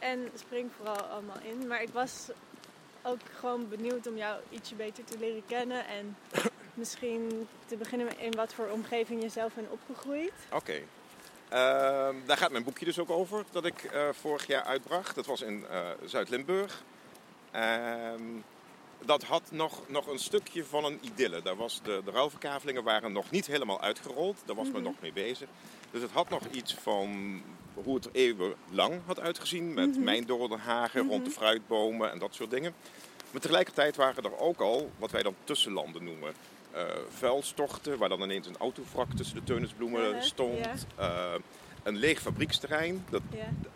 En spring vooral allemaal in. Maar ik was ook gewoon benieuwd om jou ietsje beter te leren kennen. En misschien te beginnen in wat voor omgeving je zelf bent opgegroeid. Oké. Ehm, daar gaat mijn boekje dus ook over, dat ik eh, vorig jaar uitbracht. Dat was in eh, Zuid-Limburg. Ehm, dat had nog, nog een stukje van een idylle. Daar was de, de ruilverkavelingen waren nog niet helemaal uitgerold. Daar was men nog mee bezig. Dus het had nog iets van hoe het eeuwenlang had uitgezien. Met mm mijndoornhagen rond de fruitbomen en dat soort dingen. Maar tegelijkertijd waren er ook al wat wij dan tussenlanden noemen. Uh, vuilstochten, waar dan ineens een autovrak tussen de teunisbloemen stond. Uh, een leeg fabrieksterrein dat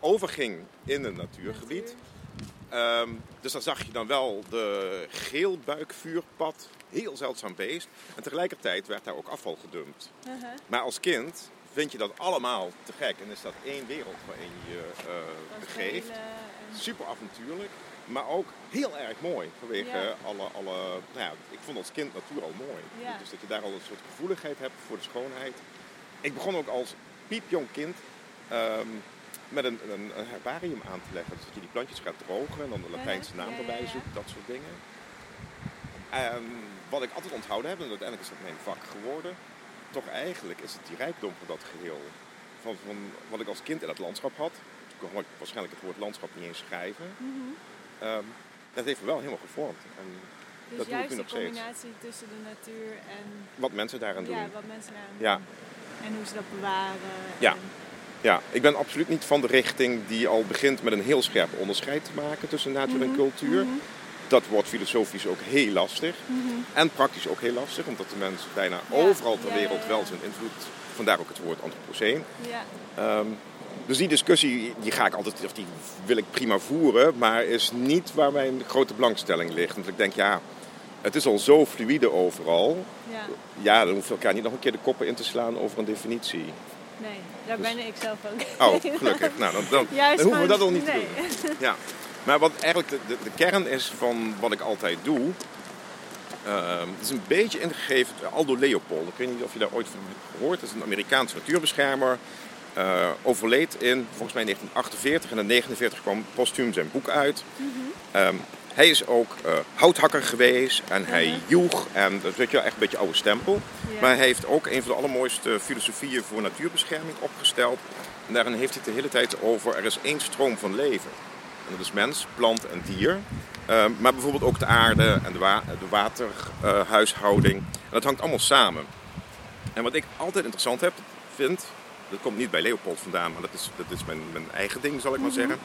overging in een natuurgebied. Natuur. Um, dus dan zag je dan wel de geelbuikvuurpad, heel zeldzaam beest. En tegelijkertijd werd daar ook afval gedumpt. Uh -huh. Maar als kind vind je dat allemaal te gek en is dat één wereld waarin je uh, begeeft. Super avontuurlijk. Maar ook heel erg mooi vanwege ja. alle, alle... Nou ja, ik vond als kind natuur al mooi. Ja. Dus dat je daar al een soort gevoeligheid hebt voor de schoonheid. Ik begon ook als piepjong kind um, met een, een, een, herbarium aan te leggen. Dus dat je die plantjes gaat drogen en dan de Latijnse naam erbij zoekt. Dat soort dingen. En wat ik altijd onthouden heb, en uiteindelijk is dat mijn vak geworden... Toch eigenlijk is het die rijkdom van dat geheel. Van, van wat ik als kind in het landschap had. Toen kon ik waarschijnlijk het woord landschap niet eens schrijven. Mm -hmm. Um, dat heeft me wel helemaal gevormd. En dus dat juist doe ik nu nog de combinatie tussen de natuur en... Wat mensen daaraan doen. Ja, wat mensen daaraan ja. doen. En hoe ze dat bewaren. Ja. En... ja, ik ben absoluut niet van de richting die al begint met een heel scherp onderscheid te maken tussen natuur en cultuur. Mm -hmm. Dat wordt filosofisch ook heel lastig. Mm -hmm. En praktisch ook heel lastig, omdat de mens bijna ja. overal ter wereld ja, wel zijn invloed... Vandaar ook het woord antropoceen. Ja. Um, dus die discussie die ga ik altijd, of die wil ik prima voeren, maar is niet waar mijn grote belangstelling ligt. Want ik denk, ja, het is al zo fluïde overal. Ja, ja dan hoef je elkaar niet nog een keer de koppen in te slaan over een definitie. Nee, daar dus... ben ik zelf ook. Oh, gelukkig. nou, dan, dan, hoeven we dat al niet nee. te doen. Ja. Maar wat eigenlijk de, de, de, kern is van wat ik altijd doe, uh, het is een beetje ingegeven door Aldo Leopold. Ik weet niet of je daar ooit van hebt gehoord. Dat is een Amerikaanse natuurbeschermer. Uh, overleed in volgens mij 1948 en in 1949 kwam postuum zijn boek uit. Mm -hmm. um, hij is ook uh, houthakker geweest en hij uh -huh. joeg en dat weet je wel echt een beetje oude stempel. Yeah. Maar hij heeft ook een van de allermooiste filosofieën voor natuurbescherming opgesteld. En daarin heeft hij het de hele tijd over er is één stroom van leven. En dat is mens, plant en dier. Uh, maar bijvoorbeeld ook de aarde en de, wa de waterhuishouding. en dat hangt allemaal samen. En wat ik altijd interessant heb, vind, dat komt niet bij Leopold vandaan, maar dat is, dat is mijn, mijn eigen ding, zal ik maar zeggen.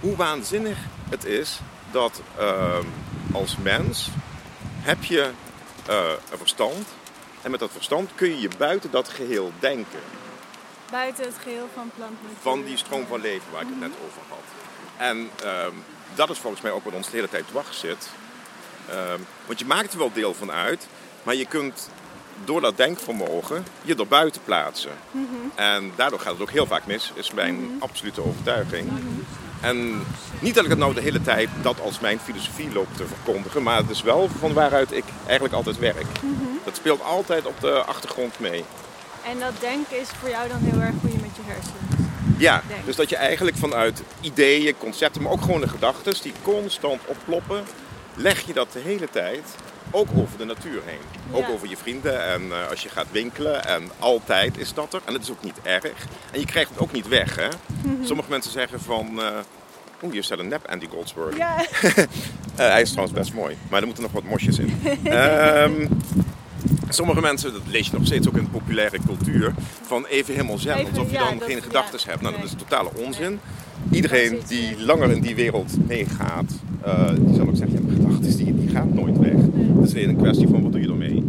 Hoe waanzinnig het is dat uh, als mens heb je uh, een verstand. En met dat verstand kun je je buiten dat geheel denken. Buiten het geheel van plant Van die stroom van leven waar ik het net over had. En uh, dat is volgens mij ook wat ons de hele tijd dwars zit. want je maakt er wel deel van uit, maar je kunt door dat denkvermogen je er buiten plaatsen. Mm -hmm. En daardoor gaat het ook heel vaak mis, is mijn mm -hmm. absolute overtuiging. Mm -hmm. En niet dat ik het nou de hele tijd dat als mijn filosofie loop te verkondigen, maar het is wel van waaruit ik eigenlijk altijd werk. Dat speelt altijd op de achtergrond mee. En dat denken is voor jou dan heel erg hoe je met je hersenen. Ja, denkt. dus dat je eigenlijk vanuit ideeën, concepten, maar ook gewoon de gedachten die constant opploppen, leg je dat de hele tijd ook over de natuur heen. Ook ja. over je vrienden en uh, als je gaat winkelen. En altijd is dat er. En het is ook niet erg. En je krijgt het ook niet weg. Hè? -hmm. Sommige mensen zeggen van... Uh, Oeh, je staat een nep Andy Goldsberg. Ja. uh, hij is trouwens best mooi. Maar er moeten nog wat mosjes in. um, sommige mensen, dat lees je nog steeds ook in de populaire cultuur... van even helemaal zen. Even, alsof je dan geen gedachten ja, hebt. Nou, nee. dat is totale onzin. Iedereen die langer in die wereld meegaat... die zal ook zeggen, ja, gedachten die, die gaat nooit weg. Het is weer een kwestie van wat doe je ermee.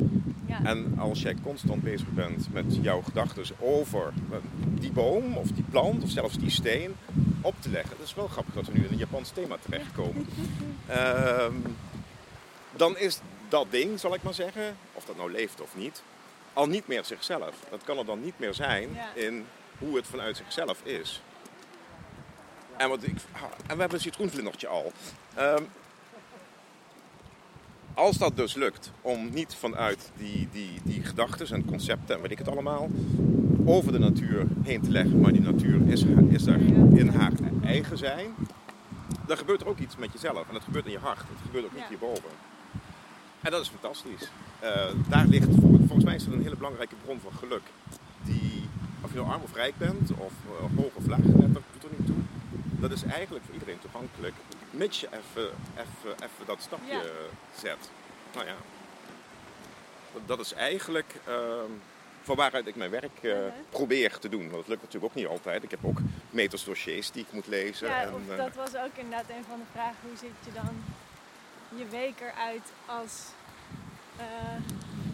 Ja. En als jij constant bezig bent met jouw gedachten over die boom of die plant of zelfs die steen op te leggen. Dat is wel grappig dat we nu in een Japans thema terechtkomen. um, dan is dat ding, zal ik maar zeggen, of dat nou leeft of niet, al niet meer zichzelf. Dat kan er dan niet meer zijn in hoe het vanuit zichzelf is. En, wat ik, en we hebben een citroenvlindertje al. Um, als dat dus lukt om niet vanuit die, die, die gedachten en concepten en weet ik het allemaal over de natuur heen te leggen, maar die natuur is, is er in haar eigen zijn, dan gebeurt er ook iets met jezelf. En dat gebeurt in je hart. Het gebeurt ook niet Ja. hierboven. En dat is fantastisch. Eh, daar ligt, vol- volgens mij is dat een hele belangrijke bron van geluk. Die, of je nou arm of rijk bent, of eh, hoog of laag geletterd, doet er niet toe. Dat is eigenlijk voor iedereen toegankelijk. Mits je even, even, even dat stapje Ja. zet. Nou ja, dat, dat is eigenlijk ehm, van waaruit ik mijn werk eh, Mhm. probeer te doen. Want dat lukt natuurlijk ook niet altijd. Ik heb ook meters dossiers die ik moet lezen. Ja, en, dat was ook inderdaad een van de vragen. Hoe ziet je dan je week eruit als... eh,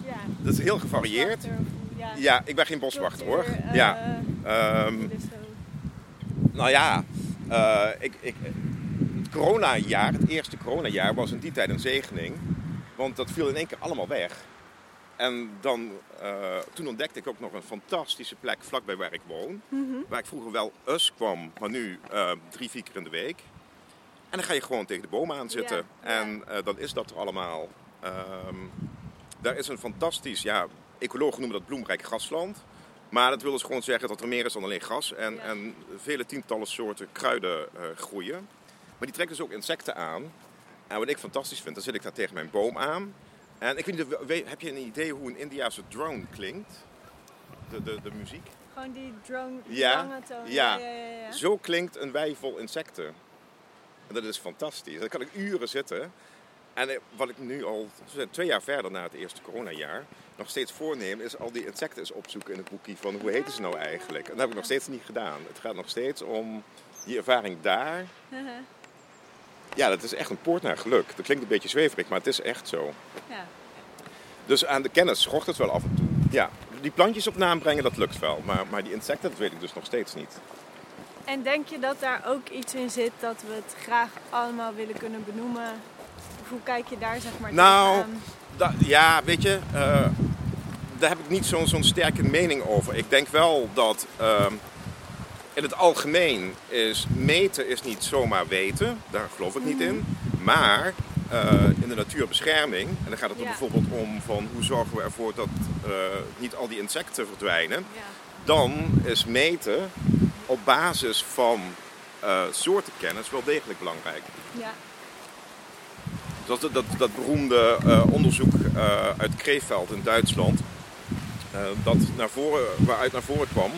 ja, dat is heel gevarieerd. of ja, Ja, ik ben geen boswachter hoor. eh, ja. Dus zo. nou ja, ik, ik, het coronajaar, het eerste coronajaar, was in die tijd een zegening. Want dat viel in één keer allemaal weg. En dan, toen ontdekte ik ook nog een fantastische plek vlakbij waar ik woon. Mhm. Waar ik vroeger wel eens kwam, maar nu drie, vier keer in de week. En dan ga je gewoon tegen de bomen aan zitten. En eh, dan is dat er allemaal. Ehm, daar is een fantastisch, ja, ecologen noemen dat bloemrijk grasland. Maar dat wil dus gewoon zeggen dat er meer is dan alleen gras. En, Ja. en vele tientallen soorten kruiden eh, groeien. Maar die trekken dus ook insecten aan. En wat ik fantastisch vind, dan zit ik daar tegen mijn boom aan. En ik weet niet, we- heb je een idee hoe een Indiase drone klinkt? De, de, de muziek? Gewoon die drone, die Ja, lange toon. ja. ja. Zo klinkt een wei vol insecten. En dat is fantastisch. Daar kan ik uren zitten. En eh, wat ik nu al twee jaar verder na het eerste coronajaar nog steeds voorneem, is al die insecten eens opzoeken in het boekje van hoe heten ze nou eigenlijk. En dat heb ik nog steeds niet gedaan. Het gaat nog steeds om die ervaring daar. Ja, dat is echt een poort naar geluk. Dat klinkt een beetje zweverig, maar het is echt zo. ja. Dus aan de kennis schort het wel af en toe. Ja, die plantjes op naam brengen, dat lukt wel. Maar, maar die insecten, dat weet ik dus nog steeds niet. En denk je dat daar ook iets in zit dat we het graag allemaal willen kunnen benoemen? Of hoe kijk je daar zeg maar Nou? Da- ja, weet je, eh, daar heb ik niet zo'n zo'n sterke mening over. Ik denk wel dat ehm, in het algemeen is meten is niet zomaar weten. Daar geloof ik niet in. Maar eh, in de natuurbescherming, en dan gaat het er Ja. bijvoorbeeld om van hoe zorgen we ervoor dat eh, niet al die insecten verdwijnen. Ja. Dan is meten op basis van eh, soortenkennis wel degelijk belangrijk. ja. Dat, dat, dat, beroemde eh, onderzoek eh, uit Krefeld in Duitsland, dat naar voren, waaruit naar voren kwam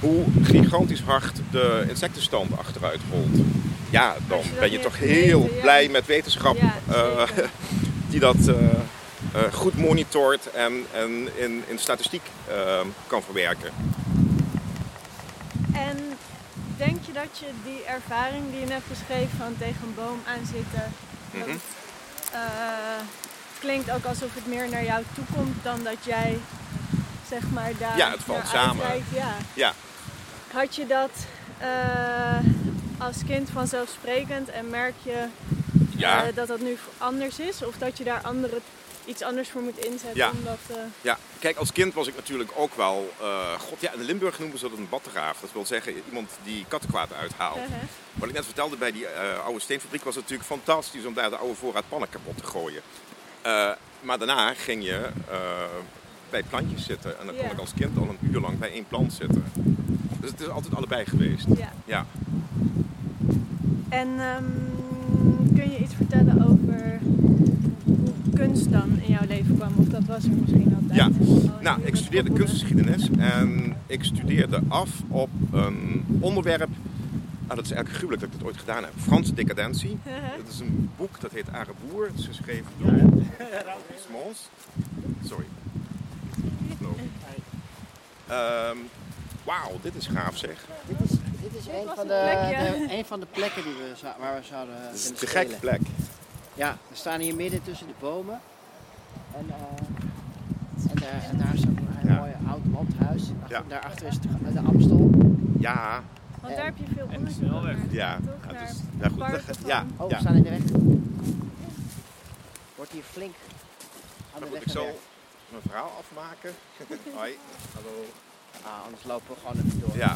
hoe gigantisch hard de insectenstand achteruit rolt. Ja, dan ben je toch heel ja. blij met wetenschap Ja, die dat goed monitort en, en in, in statistiek kan verwerken. En denk je dat je die ervaring die je net beschreef van tegen een boom aanzitten, het, eh, klinkt ook alsof het meer naar jou toe komt dan dat jij zeg maar daar Ja, het valt samen. uitreikt. Ja. Ja, Had je dat eh, als kind vanzelfsprekend en merk je ja. eh, dat dat nu anders is? Of dat je daar andere, iets anders voor moet inzetten? Ja. Omdat, eh, Ja, kijk, als kind was ik natuurlijk ook wel. eh, God, ja, in Limburg noemen ze dat een battegraaf. Dat wil zeggen iemand die kattenkwaad uithaalt. Wat ik net vertelde bij die eh, oude steenfabriek was het natuurlijk fantastisch om daar de oude voorraad pannen kapot te gooien. Maar daarna ging je bij plantjes zitten. En dan kon ik als kind al een uur lang bij één plant zitten. Dus het is altijd allebei geweest. ja. Ja. En ehm, kun je iets vertellen over kunst dan in jouw leven kwam? Of dat was er misschien altijd? Ja. Nou, ik het studeerde kunstgeschiedenis en ik studeerde af op een onderwerp. Ah, dat is eigenlijk gruwelijk dat ik dat ooit gedaan heb. Franse decadentie. Dat is een boek dat heet Areboer. Het is geschreven door Smons. Sorry. Ehm, Wauw, dit is gaaf zeg. Dit is, dit is een, van een de, plekje. de- een van de plekken die we, waar we zouden Dit is een te gekke spelen. plek. Ja, we staan hier midden tussen de bomen. En, eh, en, daar, en daar is een, een Ja. mooi oud landhuis. Achter, Ja. Daarachter is de, de Amstel. Ja, Want daar heb je veel En de onderzoek snelweg. naar ja. ja, dus, ja, goed, dat- ja, Oh, we ja. staan in de weg. Wordt hier flink aan Maar de goed, weg ik zal gewerkt. mijn verhaal afmaken. Hoi. Hallo. Ah, anders lopen we gewoon even door. Ja,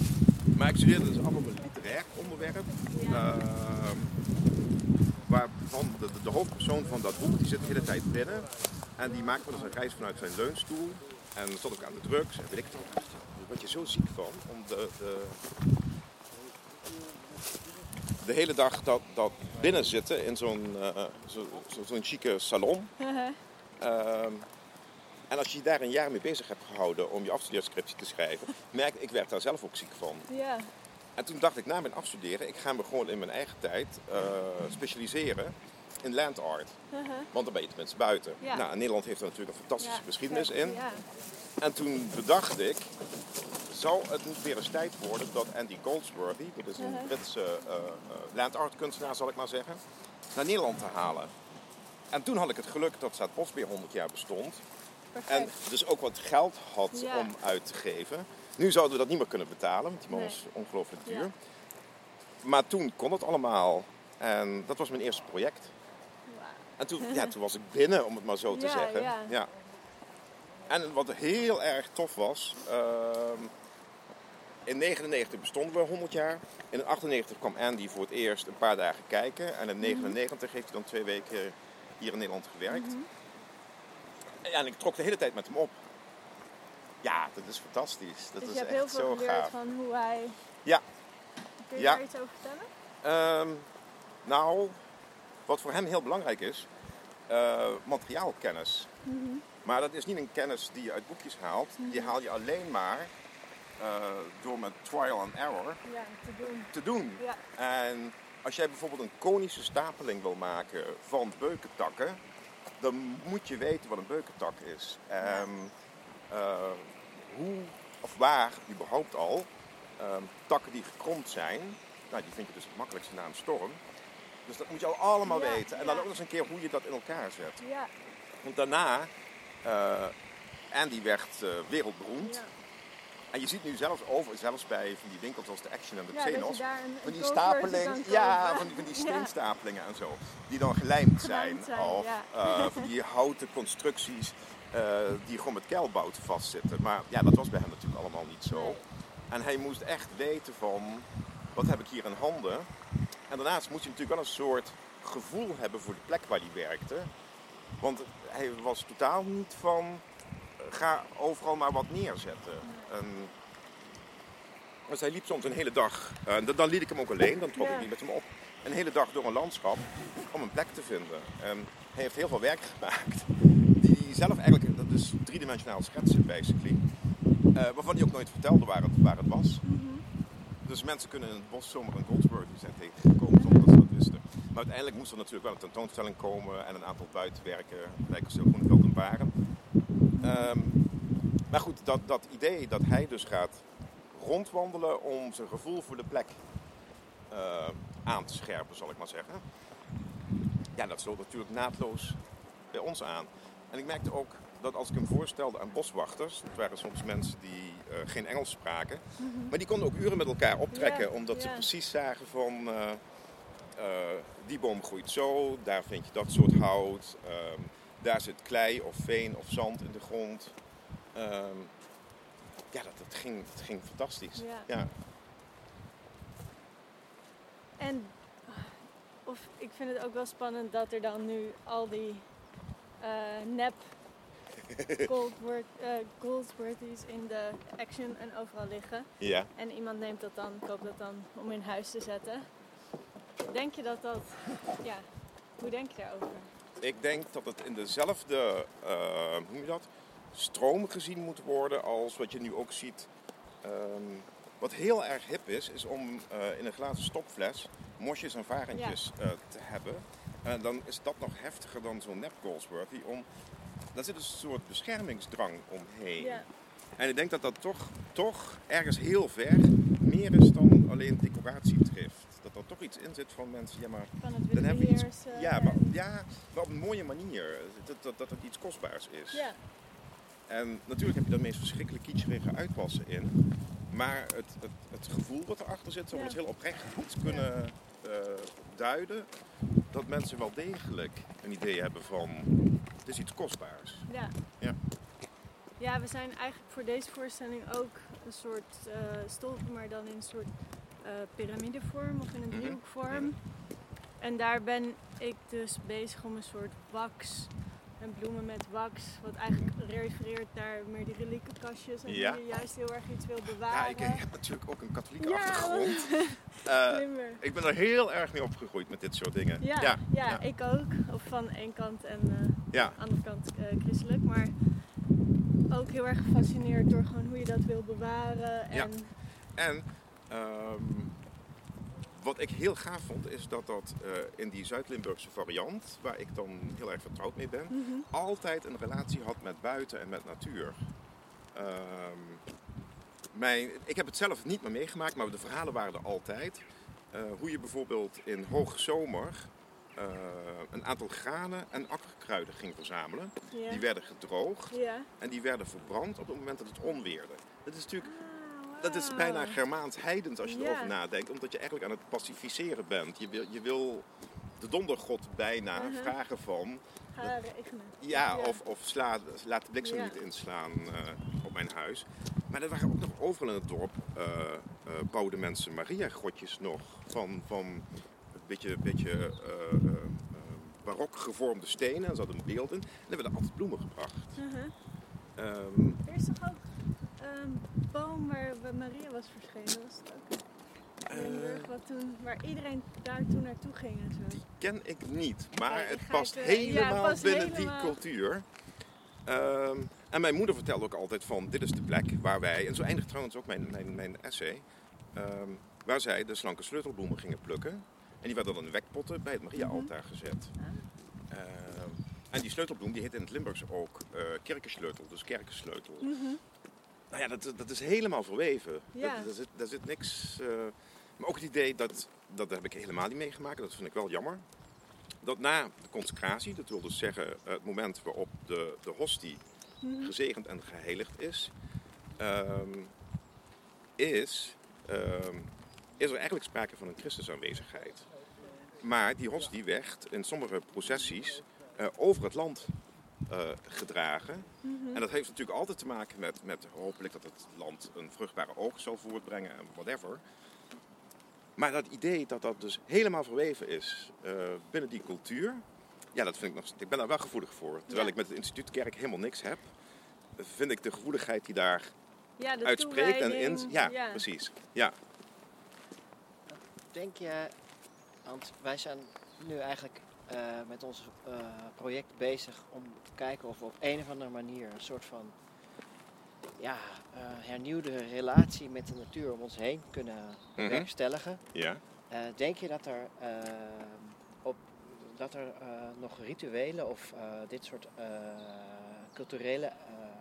maar ik studeerde dus allemaal een literair onderwerp. Ja. Ehm, waarvan de, de, de hoofdpersoon van dat boek die zit de hele tijd binnen. En die maakt wel eens een reis vanuit zijn leunstoel. En dan stond ook aan de drugs en weet ik het ook. Daar word je zo ziek van om de, de, de hele dag dat, dat binnen zitten in zo'n eh, zo, zo, zo'n chique salon. Ehm, en als je je daar een jaar mee bezig hebt gehouden om je afstudeerscriptie te schrijven, merk ik, ik werd daar zelf ook ziek van. ja. En toen dacht ik na mijn afstuderen, ik ga me gewoon in mijn eigen tijd eh, specialiseren in land art. Want dan ben je tenminste buiten. Ja. Nou, Nederland heeft er natuurlijk een fantastische Ja, geschiedenis in. Ja. En toen bedacht ik, zou het niet weer eens tijd worden dat Andy Goldsworthy, dat is een Uh-huh. Britse uh, land art kunstenaar zal ik maar zeggen, naar Nederland te halen. En toen had ik het geluk dat Zuidbos weer 100 jaar bestond. En dus ook wat geld had om uit te geven. Nu zouden we dat niet meer kunnen betalen, want die man Nee. was ongelooflijk duur. Ja. Maar toen kon het allemaal. En dat was mijn eerste project. En toen, ja, toen was ik binnen, om het maar zo te Ja, zeggen. ja. En wat heel erg tof was. ehm, in 99 bestonden we 100 jaar. In 98 kwam Andy voor het eerst een paar dagen kijken. En in 99 heeft hij dan twee weken hier in Nederland gewerkt. Mhm. En ik trok de hele tijd met hem op. Ja, dat is fantastisch. Dat dus is je hebt echt heel veel zo geleerd gaaf. van hoe hij... Ja. Kun je Ja. daar iets over vertellen? Ehm, nou, wat voor hem heel belangrijk is, eh, materiaalkennis. Mhm. Maar dat is niet een kennis die je uit boekjes haalt. Die haal je alleen maar eh, door met trial and error Ja, te doen. te doen. Ja. En als jij bijvoorbeeld een konische stapeling wil maken van beukentakken, dan moet je weten wat een beukentak is. Eh, hoe of waar überhaupt al ehm, takken die gekromd zijn, nou, die vind je dus het makkelijkste na een storm. Dus dat moet je al allemaal Ja, weten. En dan ja. ook nog eens een keer hoe je dat in elkaar zet. Ja. Want daarna, eh Andy werd eh, wereldberoemd. Ja. En je ziet nu zelfs over, zelfs bij van die winkels als de Action en de Xenos, van die stapeling, ja, van die, van die steenstapelingen en zo, die dan gelijmd zijn. Of eh, van die houten constructies die gewoon met keilbouten vastzitten. Maar ja, dat was bij hem natuurlijk allemaal niet zo. En hij moest echt weten van, wat heb ik hier in handen? En daarnaast moest hij natuurlijk wel een soort gevoel hebben voor de plek waar hij werkte. Want hij was totaal niet van, eh, ga overal maar wat neerzetten. En, dus hij liep soms een hele dag, eh, dan- dan liet ik hem ook alleen, dan trok ik niet met hem op. Een hele dag door een landschap om een plek te vinden. En hij heeft heel veel werk gemaakt. Die hij zelf eigenlijk, is driedimensionaal schetsen basically. eh, waarvan hij ook nooit vertelde waar het, waar het was. Mhm. Dus mensen kunnen in het bos zomaar een Goldsworthy zijn tegengekomen zonder dat ze dat wisten. Maar uiteindelijk moest er natuurlijk wel een tentoonstelling komen en een aantal buitenwerken, Rijkerszeel, Groeneveld en Baren. Ehm, maar goed, dat, dat idee dat hij dus gaat rondwandelen om zijn gevoel voor de plek eh, aan te scherpen, zal ik maar zeggen. Ja, dat sloot natuurlijk naadloos bij ons aan. En ik merkte ook dat als ik hem voorstelde aan boswachters, dat waren soms mensen die eh, geen Engels spraken, maar die konden ook uren met elkaar optrekken, Ja, omdat ze precies zagen van eh, eh, die boom groeit zo, daar vind je dat soort hout, ehm, daar zit klei of veen of zand in de grond. Ehm, ja, dat, dat, ging, dat ging fantastisch. Ja. Ja. En of ik vind het ook wel spannend dat er dan nu al die nep Goldworth, eh, Goldsworthies in de action en overal liggen. ja. En iemand neemt dat dan, koopt dat dan om in huis te zetten. Denk je dat dat, ja, hoe denk je daarover? Ik denk dat het in dezelfde, eh, hoe noem je dat, stroom gezien moet worden als wat je nu ook ziet. Ehm, wat heel erg hip is, is om eh, in een glazen stopfles mosjes en varentjes te hebben. En dan is dat nog heftiger dan zo'n nep Goldsworthy. Om, daar zit een soort beschermingsdrang omheen. Ja, En ik denk dat dat toch, toch ergens heel ver meer is dan alleen decoratietrift. Dat er toch iets in zit van mensen, ja maar van het dan hebben we iets, beheersen. ja, maar, ja, maar op een mooie manier. Dat, dat, dat het iets kostbaars is. ja, En natuurlijk heb je daar meest verschrikkelijk kitscherige uitwassen in. Maar het, het, het gevoel wat erachter zit, zou Ja. eens heel oprecht iets kunnen eh, duiden. Dat mensen wel degelijk een idee hebben van, het is iets kostbaars. ja. Ja. Ja, we zijn eigenlijk voor deze voorstelling ook een soort eh stolpen, maar dan in een soort eh piramidevorm of in een Mhm. driehoekvorm. En daar ben ik dus bezig om een soort wax En bloemen met wax, wat eigenlijk refereert naar meer die reliekenkastjes. En Ja. hoe je juist heel erg iets wil Ja, bewaren. ik heb natuurlijk ook een katholieke Ja, achtergrond. Eh, ik ben er heel erg mee opgegroeid met dit soort dingen. Ja, ja, ja, ja. ik ook. Of van één kant en eh, ja. aan de andere kant eh, christelijk. Maar ook heel erg gefascineerd door gewoon hoe je dat wil bewaren. En Ja. En ehm, wat ik heel gaaf vond, is dat dat eh, in die Zuid-Limburgse variant, waar ik dan heel erg vertrouwd mee ben, Mhm. altijd een relatie had met buiten en met natuur. Ehm, mijn, ik heb het zelf niet meer meegemaakt, maar de verhalen waren er altijd. Eh, hoe je bijvoorbeeld in hoogzomer eh een aantal granen en akkerkruiden ging verzamelen. ja. Die werden gedroogd ja. en die werden verbrand op het moment dat het onweerde. Dat is natuurlijk Ah, dat is bijna Germaans heidend als je Ja. erover nadenkt, omdat je eigenlijk aan het pacificeren bent. Je wil, je wil de dondergod bijna Mhm. vragen van, Ga regenen. ja, Ja. of, of sla, laat de bliksem Ja. niet inslaan eh, op mijn huis. Maar er waren ook nog overal in het dorp, eh eh, bouwden mensen Maria-grotjes nog van, van een beetje, beetje barok gevormde stenen. En ze hadden een beeld in. En er werden altijd bloemen gebracht. Mhm. Ehm, Er is toch ook een boom waar Maria was verschenen? Was het ook Limburg, eh, wat toen, waar iedereen daar toen naartoe ging en zo. Die ken ik niet, maar het past helemaal het past binnen helemaal. die cultuur. Ehm, en mijn moeder vertelde ook altijd van, dit is de plek waar wij, en zo eindigt trouwens ook mijn, mijn, mijn essay, ehm, waar zij de slanke sleutelbloemen gingen plukken. En die werden dan in wekpotten bij het Maria-altaar gezet. Ah. Ehm, en die sleutelbloem die heet in het Limburgs ook eh kerkensleutel, dus kerkensleutel. Mhm. Nou ja, dat, dat is helemaal verweven. Ja. Dat- Daar, zit, daar zit niks. eh, maar ook het idee dat, dat heb ik helemaal niet meegemaakt, dat vind ik wel jammer. Dat na de consecratie, dat wil dus zeggen het moment waarop de, de hostie Mhm. gezegend en geheiligd is, ehm, is, ehm, is er eigenlijk sprake van een Christusaanwezigheid. Maar die hostie werd in sommige processies eh, over het land eh, gedragen. Mhm. En dat heeft natuurlijk altijd te maken met, met hopelijk dat het land een vruchtbare oogst zal voortbrengen en whatever. Maar dat idee dat dat dus helemaal verweven is eh, binnen die cultuur, ja, dat vind ik nog. Ik ben daar wel gevoelig voor. Terwijl Ja. ik met het instituut Kerk helemaal niks heb, vind ik de gevoeligheid die daar Ja, de uitspreekt en in. toewijding, Ja, precies. Ja. Denk je, want wij zijn nu eigenlijk eh, met ons eh, project bezig om te kijken of we op een of andere manier een soort van ja, eh, hernieuwde relatie met de natuur om ons heen kunnen Mhm. bewerkstelligen. ja. Denk je dat er, op, dat er nog rituelen of dit soort culturele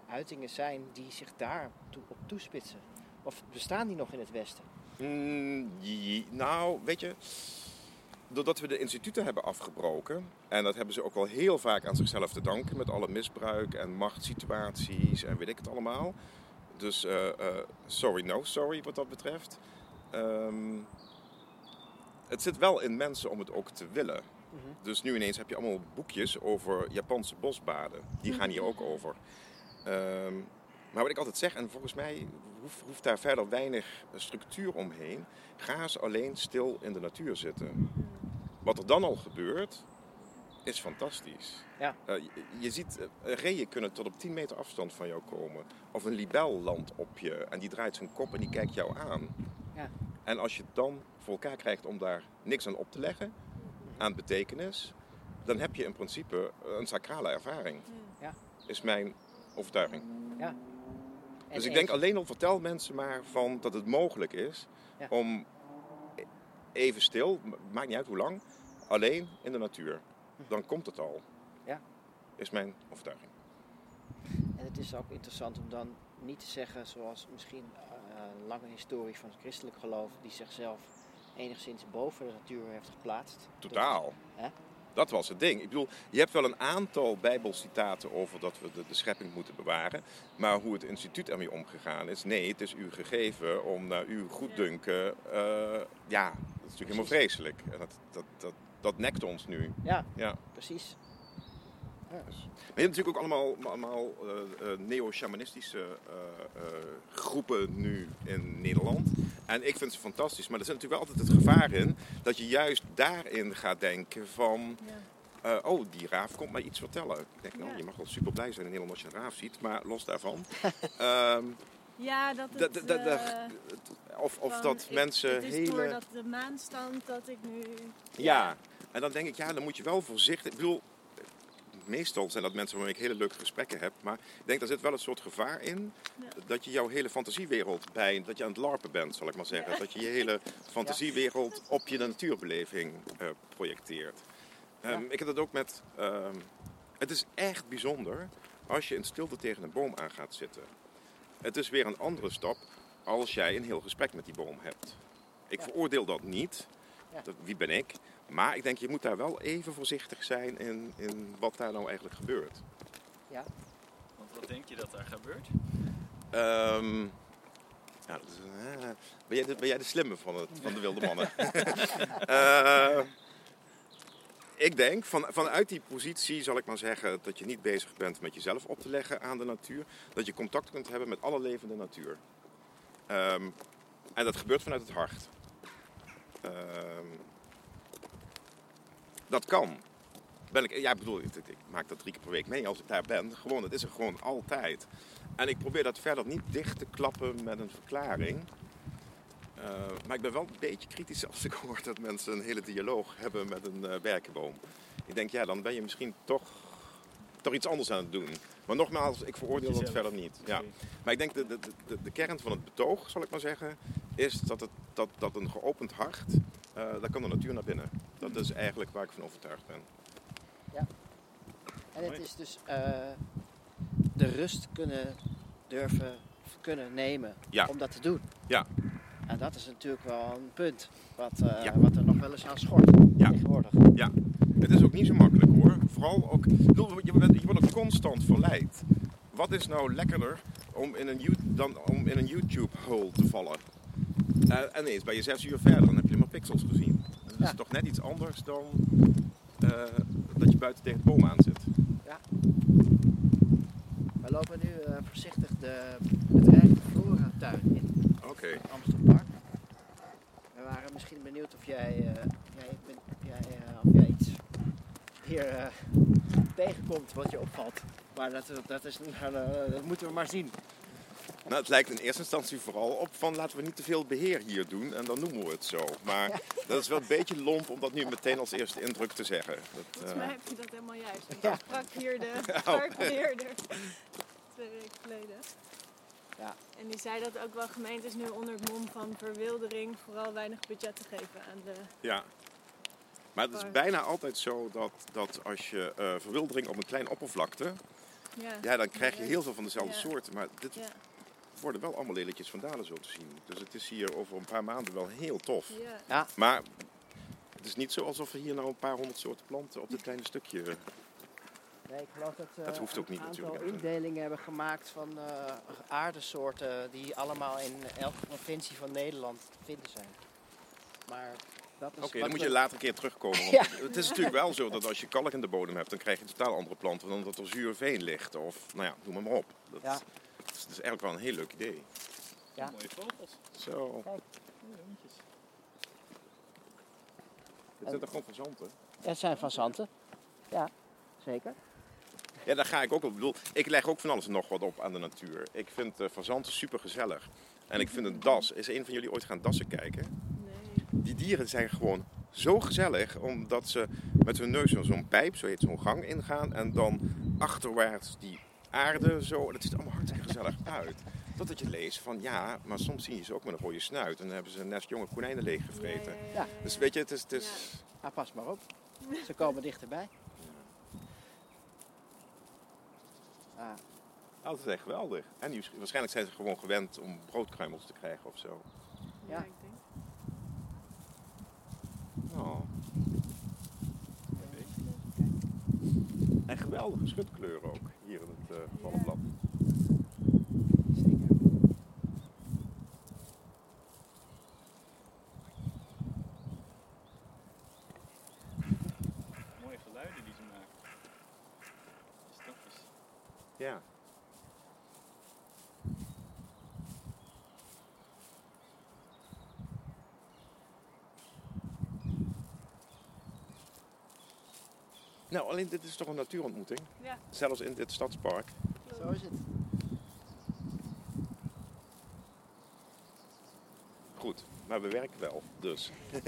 uitingen zijn die zich daar toe, op toespitsen? Of bestaan die nog in het Westen? Mm, nou, weet je, doordat we de instituten hebben afgebroken, en dat hebben ze ook wel heel vaak aan zichzelf te danken met alle misbruik en machtssituaties en weet ik het allemaal. Dus eh, eh, sorry, no sorry wat dat betreft. Ehm, het zit wel in mensen om het ook te willen. Dus nu ineens heb je allemaal boekjes over Japanse bosbaden. Die gaan hier ook over. Ehm, maar wat ik altijd zeg, en volgens mij hoeft, hoeft daar verder weinig structuur omheen. Ga eens alleen stil in de natuur zitten. Wat er dan al gebeurt, is fantastisch. Ja. Eh, je, je ziet, eh, reeën kunnen tot op 10 meter afstand van jou komen. Of een libel landt op je en die draait zijn kop en die kijkt jou aan. Ja. En als je het dan voor elkaar krijgt om daar niks aan op te leggen, aan betekenis, dan heb je in principe een sacrale ervaring. Ja. Is mijn overtuiging. En Dus ik denk alleen al vertel mensen maar van dat het mogelijk is Ja. om even stil, ma- maakt niet uit hoe lang, alleen in de natuur. Dan komt het al. Ja. Is mijn overtuiging. En het is ook interessant om dan niet te zeggen, zoals misschien eh, een lange historie van het christelijk geloof, die zichzelf enigszins boven de natuur heeft geplaatst. Totaal. Hè? Dat was het ding. Ik bedoel, je hebt wel een aantal bijbelcitaten over dat we de, de schepping moeten bewaren. Maar hoe het instituut ermee omgegaan is, nee, het is u gegeven om naar uw goeddunken. eh ja, is natuurlijk helemaal vreselijk. En dat, dat, dat, dat nekt ons nu. Ja, Ja. precies. Maar je hebt natuurlijk ook allemaal, allemaal eh, eh, neo-shamanistische eh, groepen nu in Nederland. En ik vind ze fantastisch. Maar er zit natuurlijk wel altijd het gevaar in dat je juist daarin gaat denken van... Ja. oh, die raaf komt mij iets vertellen. Ik denk, nou, Ja. je mag wel super blij zijn in Nederland als je een raaf ziet, maar los daarvan. Ehm, Ja, dat het... dat- dat- eh, of of van, dat ik- mensen Het is hele. doordat de maan stand dat ik nu... Ja, en dan denk ik, ja, dan moet je wel voorzichtig. Ik bedoel, meestal zijn dat mensen waarmee ik hele leuke gesprekken heb. Maar ik denk, daar zit wel een soort gevaar in. Ja. Dat je jouw hele fantasiewereld bij, dat je aan het larpen bent, zal ik maar zeggen. Dat je je hele fantasiewereld op je natuurbeleving eh, projecteert. Ehm. Ik heb dat ook met, ehm, het is echt bijzonder als je in stilte tegen een boom aan gaat zitten. Het is weer een andere stap als jij een heel gesprek met die boom hebt. Ik Ja. veroordeel dat niet. Ja. Dat, wie ben ik? Maar ik denk, je moet daar wel even voorzichtig zijn in, in wat daar nou eigenlijk gebeurt. Ja. Want wat denk je dat daar gebeurt? Ehm, ja, dat is, een- eh, ben, jij de, ben jij de slimme van, het, van de wilde mannen? Eh, ik denk, van, vanuit die positie zal ik maar zeggen dat je niet bezig bent met jezelf op te leggen aan de natuur. Dat je contact kunt hebben met alle levende natuur. Ehm, en dat gebeurt vanuit het hart. Ehm, dat kan. Ben ik, ja, bedoel, ik, ik maak dat drie keer per week mee als ik daar ben. Gewoon, het is er gewoon altijd. En ik probeer dat verder niet dicht te klappen met een verklaring. Eh, maar ik ben wel een beetje kritisch als ik hoor dat mensen een hele dialoog hebben met een eh werkenboom. Ik denk, ja, dan ben je misschien toch, toch iets anders aan het doen. Maar nogmaals, ik veroordeel dat verder niet. Ja. Maar ik denk, de, de, de, de kern van het betoog, zal ik maar zeggen, is dat, het, dat, dat een geopend hart, eh daar kan de natuur naar binnen. Dat is eigenlijk waar ik van overtuigd ben. En het is dus eh, de rust kunnen durven kunnen nemen Ja. om dat te doen. Ja. En dat is natuurlijk wel een punt wat, eh, Ja. wat er nog wel eens aan schort Ja. tegenwoordig. Het is ook niet zo makkelijk hoor. Vooral ook, je, bent, je wordt ook constant verleid. Wat is nou lekkerder om in een, dan om in een YouTube-hole te vallen? Eh, en ineens ben je zes uur verder, dan heb je maar pixels gezien. Dat is Ja. toch net iets anders dan eh, dat je buiten tegen de boom aan zit. We lopen nu voorzichtig de bedreigde flora-tuin in, Oké. Amstelpark. We waren misschien benieuwd of jij, eh, jij, jij, eh, of jij iets hier eh, tegenkomt wat je opvalt. Maar dat, dat, is, nou, dat moeten we maar zien. Nou, het lijkt in eerste instantie vooral op van laten we niet te veel beheer hier doen en dan noemen we het zo. Maar dat is wel een beetje lomp om dat nu meteen als eerste indruk te zeggen. Dat, Volgens eh, mij heb je dat helemaal juist. Want Ja. ik sprak hier de Oh. parkbeheerder twee weken geleden. Ja. En die zei dat ook wel gemeentes nu onder het mom van verwildering vooral weinig budget te geven aan de... Ja. Maar het is bijna altijd zo dat, dat als je eh, verwildering op een kleine oppervlakte, Ja, ja, dan krijg je heel veel van dezelfde Ja. soorten. Maar dit ja, worden wel allemaal lelijkjes van dalen zo te zien. Dus het is hier over een paar maanden wel heel tof. ja. Maar het is niet zo alsof we hier nou een paar honderd soorten planten op dit kleine stukje. Nee, ik geloof dat we Dat hoeft ook niet een aantal natuurlijk. indelingen hebben gemaakt van eh, aardesoorten die allemaal in elke provincie van Nederland te vinden zijn. Maar dat is Oké, dan moet je later een keer terugkomen. Want Ja. Het is natuurlijk wel zo dat als je kalk in de bodem hebt, dan krijg je totaal andere planten dan dat er zuurveen ligt. Of, nou ja, noem maar, maar op. Dat, Ja. dat is, dat is eigenlijk wel een heel leuk idee. Ja. Mooie vogels. Zo. Mooie hondjes. Dit zijn toch gewoon verzanten? Het zijn van Zanten. Ja, zeker. Ja, daar ga ik ook op. Ik bedoel, ik leg ook van alles nog wat op aan de natuur. Ik vind uh, fazanten super gezellig. En ik vind een das. Is een van jullie ooit gaan dassen kijken? Nee. Die dieren zijn gewoon zo gezellig, omdat ze met hun neus in zo'n pijp, zo heet zo'n gang, ingaan. En dan achterwaarts die aarde zo. Dat ziet er allemaal hartstikke gezellig uit. Totdat je leest van ja, maar soms zie je ze ook met een rode snuit. En dan hebben ze een nest jonge konijnen leeggevreten. Ja. Dus weet je, het is. Het is Ah, pas maar op. Ze komen dichterbij. Oh, dat is echt geweldig. En die- waarschijnlijk zijn ze gewoon gewend om broodkruimels te krijgen of zo. Ja, Ja. ik denk. Oh. En geweldige schutkleuren ook hier in het uh, vallenblad. zeker. Mooie geluiden die ze maken. De stapjes. Ja. Nou, alleen dit is toch een natuurontmoeting? Ja. Zelfs in dit stadspark. Zo is het. Goed, maar we werken wel, dus.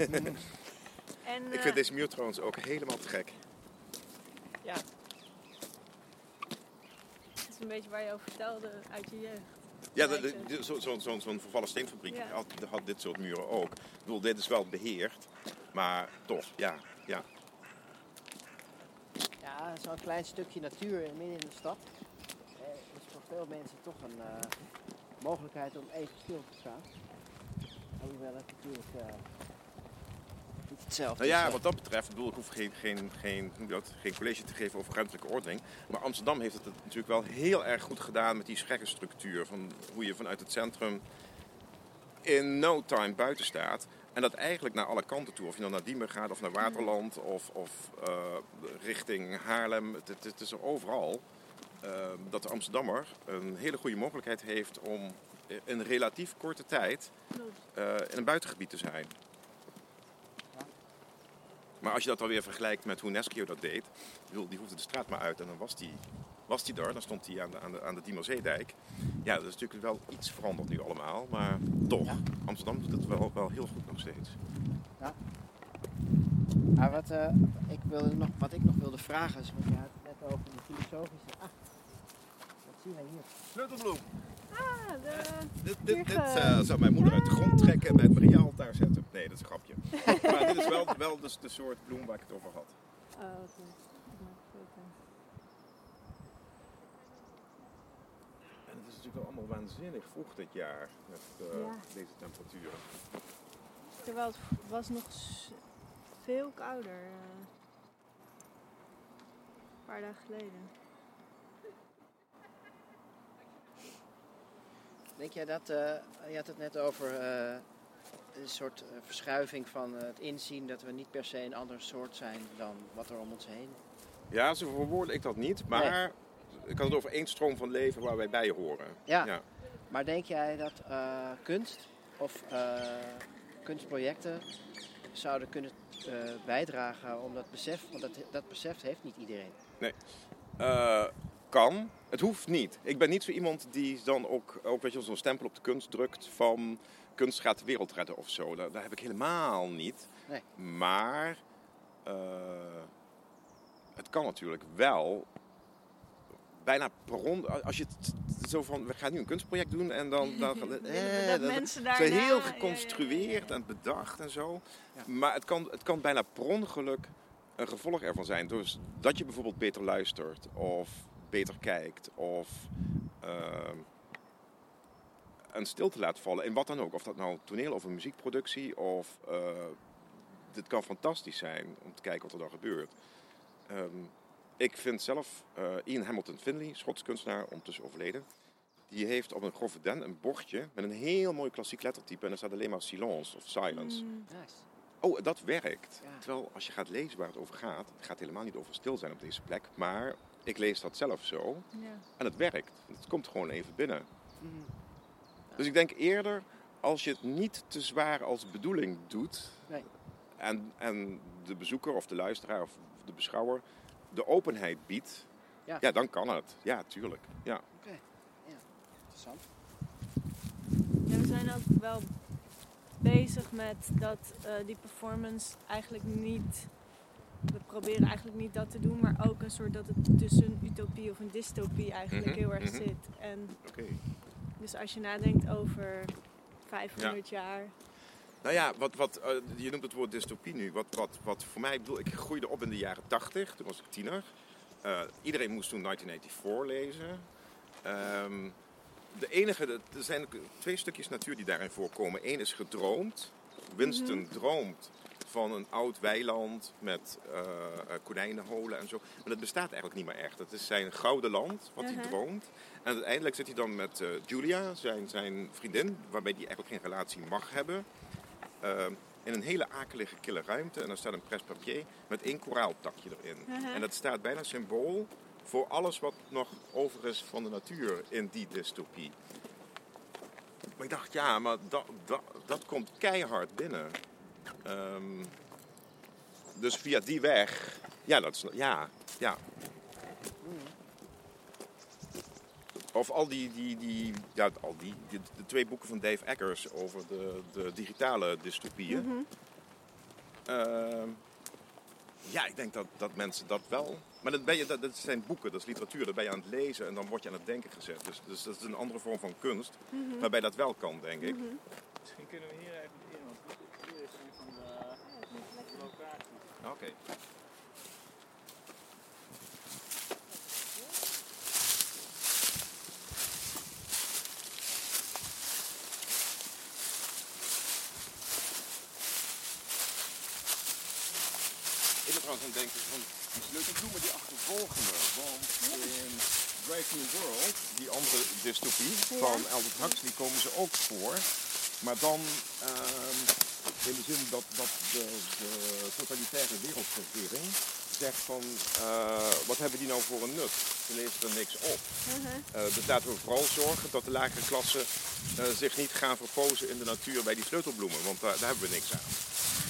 En, Ik eh, vind deze muur trouwens ook helemaal te gek. Ja. Het is een beetje waar je over vertelde uit je jeugd. Ja, de- zo- zo- zo'n zo'n vervallen steenfabriek Ja. had, had dit soort muren ook. Ik bedoel, dit is wel beheerd, maar toch, ja. ja. Ja, zo'n klein stukje natuur in- midden in de stad. Eh, is voor veel mensen toch een eh, mogelijkheid om even stil te staan. Het natuurlijk eh, hetzelfde Nou ja, wat dat betreft, ik bedoel, ik hoef geen, geen, geen, dat, geen college te geven over ruimtelijke ordening. Maar Amsterdam heeft het natuurlijk wel heel erg goed gedaan met die scheggenstructuur. Van hoe je vanuit het centrum in no time buiten staat. En dat eigenlijk naar alle kanten toe. Of je dan naar Diemen gaat of naar Waterland of, of eh, richting Haarlem. Het, het, het is er overal. eh, dat de Amsterdammer een hele goede mogelijkheid heeft om in relatief korte tijd eh, in een buitengebied te zijn. Ja. Maar als je dat dan weer vergelijkt met hoe Neskio dat deed, die hoefde de straat maar uit en dan was die, was die daar. Dan stond hij aan de, aan de, aan de Diemerzeedijk. Ja, dat is natuurlijk wel iets veranderd nu allemaal, maar toch. Ja. Amsterdam doet het wel, wel heel goed nog steeds. Maar wat, eh, ik wilde nog, wat ik nog wilde vragen is, want je had het net over de filosofische. Ah, wat zien wij hier? Sleutelbloem. Ah, de... Dit, dit, dit Hier, eh, zou mijn moeder uit de grond trekken en bij het Maria-altaar zetten. Nee, dat is een grapje. maar dit is wel, wel dus de soort bloem waar ik het over had. Oh, foto. En het is natuurlijk wel allemaal waanzinnig vroeg dit jaar met eh, Ja. deze temperaturen. Terwijl het was nog veel kouder. eh, een paar dagen geleden. Denk jij dat, eh, je had het net over eh, een soort eh, verschuiving van het inzien dat we niet per se een ander soort zijn dan wat er om ons heen. Ja, zo verwoord ik dat niet, maar ik had het over één stroom van leven waar wij bij horen. Ja, Ja. maar denk jij dat kunst of kunstprojecten zouden kunnen bijdragen om dat besef, want dat, dat besef heeft niet iedereen. Eh, kan. Het hoeft niet. Ik ben niet zo iemand die dan ook, ook weet je, zo'n stempel op de kunst drukt van kunst gaat de wereld redden of zo. Dat, dat heb ik helemaal niet. Nee. Maar eh, het kan natuurlijk wel. Bijna per on, als je het zo van, we gaan nu een kunstproject doen en dan, dan eh, dat dat- mensen daarna... heel ja, ja, ja, geconstrueerd ja. en bedacht en zo. Ja. Maar het kan, het kan bijna per ongeluk een gevolg ervan zijn. Dus dat je bijvoorbeeld beter luistert of beter kijkt of ehm, een stilte laat vallen. In wat dan ook. Of dat nou toneel of een muziekproductie of... eh, dit kan fantastisch zijn om te kijken wat er dan gebeurt. Ehm, ik vind zelf eh, Ian Hamilton Finley, Schots kunstenaar, ondertussen overleden. Die heeft op een grove den een bordje met een heel mooi klassiek lettertype. En daar staat alleen maar silence of silence. Mm, Nice. Oh, dat werkt. Ja. Terwijl als je gaat lezen waar het over gaat, het gaat helemaal niet over stil zijn op deze plek. Maar ik lees dat zelf zo ja. en het werkt. Het komt gewoon even binnen. Mhm. Dus ik denk eerder, als je het niet te zwaar als bedoeling doet... Nee. En, en de bezoeker of de luisteraar of de beschouwer de openheid biedt... Ja. Ja, dan kan het. Ja, tuurlijk. Ja. Interessant. Ja, we zijn ook wel bezig met dat eh, die performance eigenlijk niet. We proberen eigenlijk niet dat te doen, maar ook een soort dat het tussen een utopie of een dystopie eigenlijk Mhm, heel erg mhm. zit. En dus als je nadenkt over 500 jaar. Nou ja, wat, wat, eh, je noemt het woord dystopie nu. Wat, wat, wat voor mij, ik bedoel, ik groeide op in de jaren 80, toen was ik tiener. Eh, iedereen moest toen 1984 lezen. Ehm, de enige, er zijn twee stukjes natuur die daarin voorkomen. Eén is gedroomd. Winston droomt van een oud weiland met eh, konijnenholen en zo. Maar dat bestaat eigenlijk niet meer echt. Het is zijn gouden land wat hij droomt. En uiteindelijk zit hij dan met eh, Julia, zijn, zijn vriendin, waarbij hij eigenlijk geen relatie mag hebben. In een hele akelige, kille ruimte. En daar staat een presse-papier met één koraaltakje erin. Mhm. En dat staat bijna symbool voor alles wat nog over is van de natuur in die dystopie. Maar ik dacht, ja, maar dat, dat, dat komt keihard binnen. Ehm, dus via die weg Ja, dat is, ja, ja. Of al die, die, die, ja, al die, de twee boeken van Dave Eggers over de, de digitale dystopieën. Mhm. Ehm, ja, ik denk dat, dat mensen dat wel. Maar dat, ben je, dat, dat zijn boeken, dat is literatuur, dat ben je aan het lezen en dan word je aan het denken gezet. Dus, dus dat is een andere vorm van kunst, Mhm. waarbij dat wel kan, denk ik. Misschien kunnen we hier even in, want hier is een van de locaties. Oké. Ik ben trouwens aan het denken van die sleutelbloemen die achtervolgen me. Want in Brave New World, die andere dystopie van Aldous Huxley, komen ze ook voor. Maar dan ehm, in de zin dat, dat de, de totalitaire wereldregering zegt van eh, wat hebben die nou voor een nut? Ze leveren er niks op. Mhm. Eh, dus laten we vooral zorgen dat de lagere klassen eh, zich niet gaan verpozen in de natuur bij die sleutelbloemen, want daar, hebben we niks aan.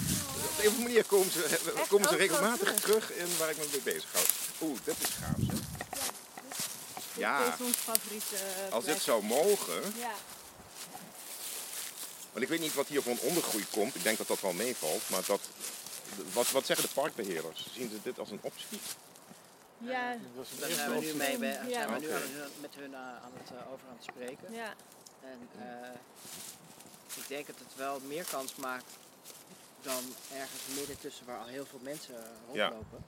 Dus op een of andere manier komen ze, Echt komen ze regelmatig terug. terug in waar ik me mee bezig houd. Oeh, dit is gaaf. Ja. Dit is ons favoriete Als dit zou mogen, Ja. Want ik weet niet wat hier voor een ondergroei komt, ik denk dat dat wel meevalt, maar dat, wat, wat zeggen de parkbeheerders? Zien ze dit als een optie? Ja. Dat Daar zijn we nu, mee, bij- Ja. zijn we nu het- met hun eh, aan het, eh, over aan het spreken. ja. En eh, ik denk dat het wel meer kans maakt dan ergens midden tussen waar al heel veel mensen eh, Ja. rondlopen.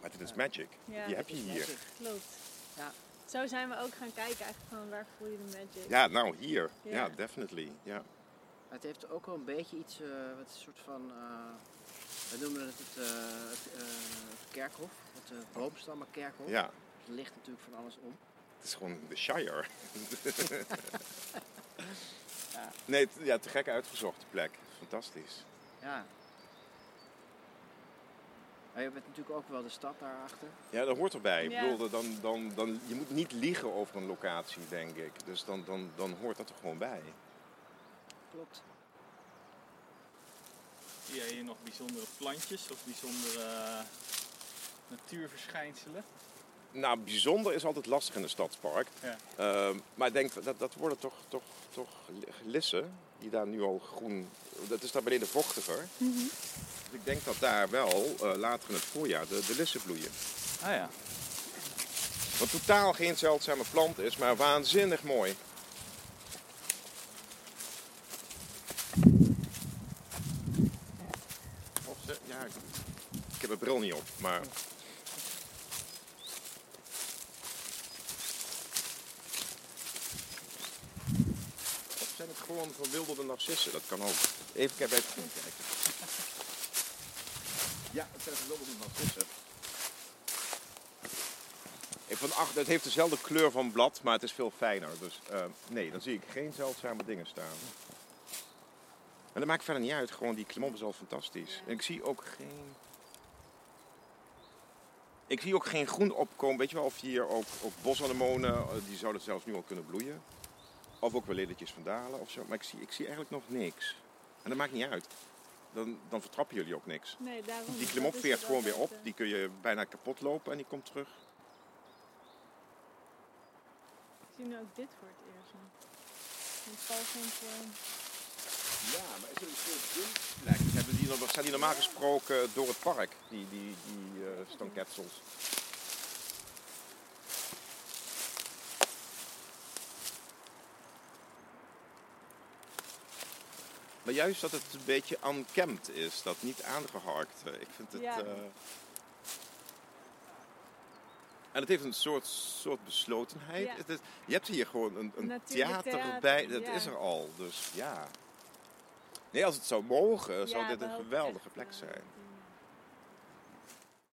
Maar dit is magic. Ja, Die heb je hier. magic. Klopt. Ja. Zo zijn we ook gaan kijken eigenlijk van waar voel je de magic. Ja, nou hier. Ja, Ja. definitely. Ja. Het heeft ook wel een beetje iets, eh, wat een soort van, eh, we noemen het het, eh, het, eh, het kerkhof, het uh, boomstammenkerkhof. ja, Er ligt natuurlijk van alles om. het is gewoon de Shire. Ja. Nee, het- ja, te gek uitgezocht de plek. Fantastisch. Ja. Maar je hebt natuurlijk ook wel de stad daarachter. Ja, dat hoort erbij. Ik Ja. bedoel, dan, dan, dan, je moet niet liegen over een locatie, denk ik. Dus dan, dan, dan hoort dat er gewoon bij. Klopt. Zie jij hier nog bijzondere plantjes of bijzondere eh, natuurverschijnselen? Nou, bijzonder is altijd lastig in een stadspark. Ja. Ehm, maar ik denk dat dat worden toch, toch, toch lissen die daar nu al groen. Dat is daar beneden vochtiger. Mhm. Dus ik denk dat daar wel eh, later in het voorjaar de, de lissen bloeien. Ah ja. Wat totaal geen zeldzame plant is, maar waanzinnig mooi. Of ze, ja, ik, niet op, maar. Of zijn het gewoon verwilderde narcissen? Dat kan ook. Even, kijken. Ja, het zijn verwilderde narcissen. Van acht, het heeft dezelfde kleur van blad, maar het is veel fijner. Dus eh, nee, dan zie ik geen zeldzame dingen staan. En dat maakt verder niet uit. Gewoon die klimop is al fantastisch. En ik zie ook geen... Ik zie ook geen groen opkomen. Weet je wel, of hier ook, ook bosanemonen, eh, die zouden zelfs nu al kunnen bloeien. Of ook wel lelietjes van dalen of zo. Maar ik zie, ik zie eigenlijk nog niks. En dat maakt niet uit. Dan, dan vertrappen jullie ook niks. Nee, daarom. Die klimop is veert gewoon weer op. eh. Die kun je bijna kapot lopen en die komt terug. Ik zie nu ook dit voor het eerst. Een palsentje. Ja, maar is er een soort windvlek? Hebben die, zijn die normaal gesproken door het park, die, die, die eh? Maar juist dat het een beetje unkempt is, dat niet aangeharkt. eh, Ik vind het... Ja. eh, En het heeft een soort, soort beslotenheid. Ja. Het is, je hebt hier gewoon een, een theater, theater, erbij, dat ja. is er al. Dus ja. Nee, als het zou mogen, zou dit een geweldige plek zijn.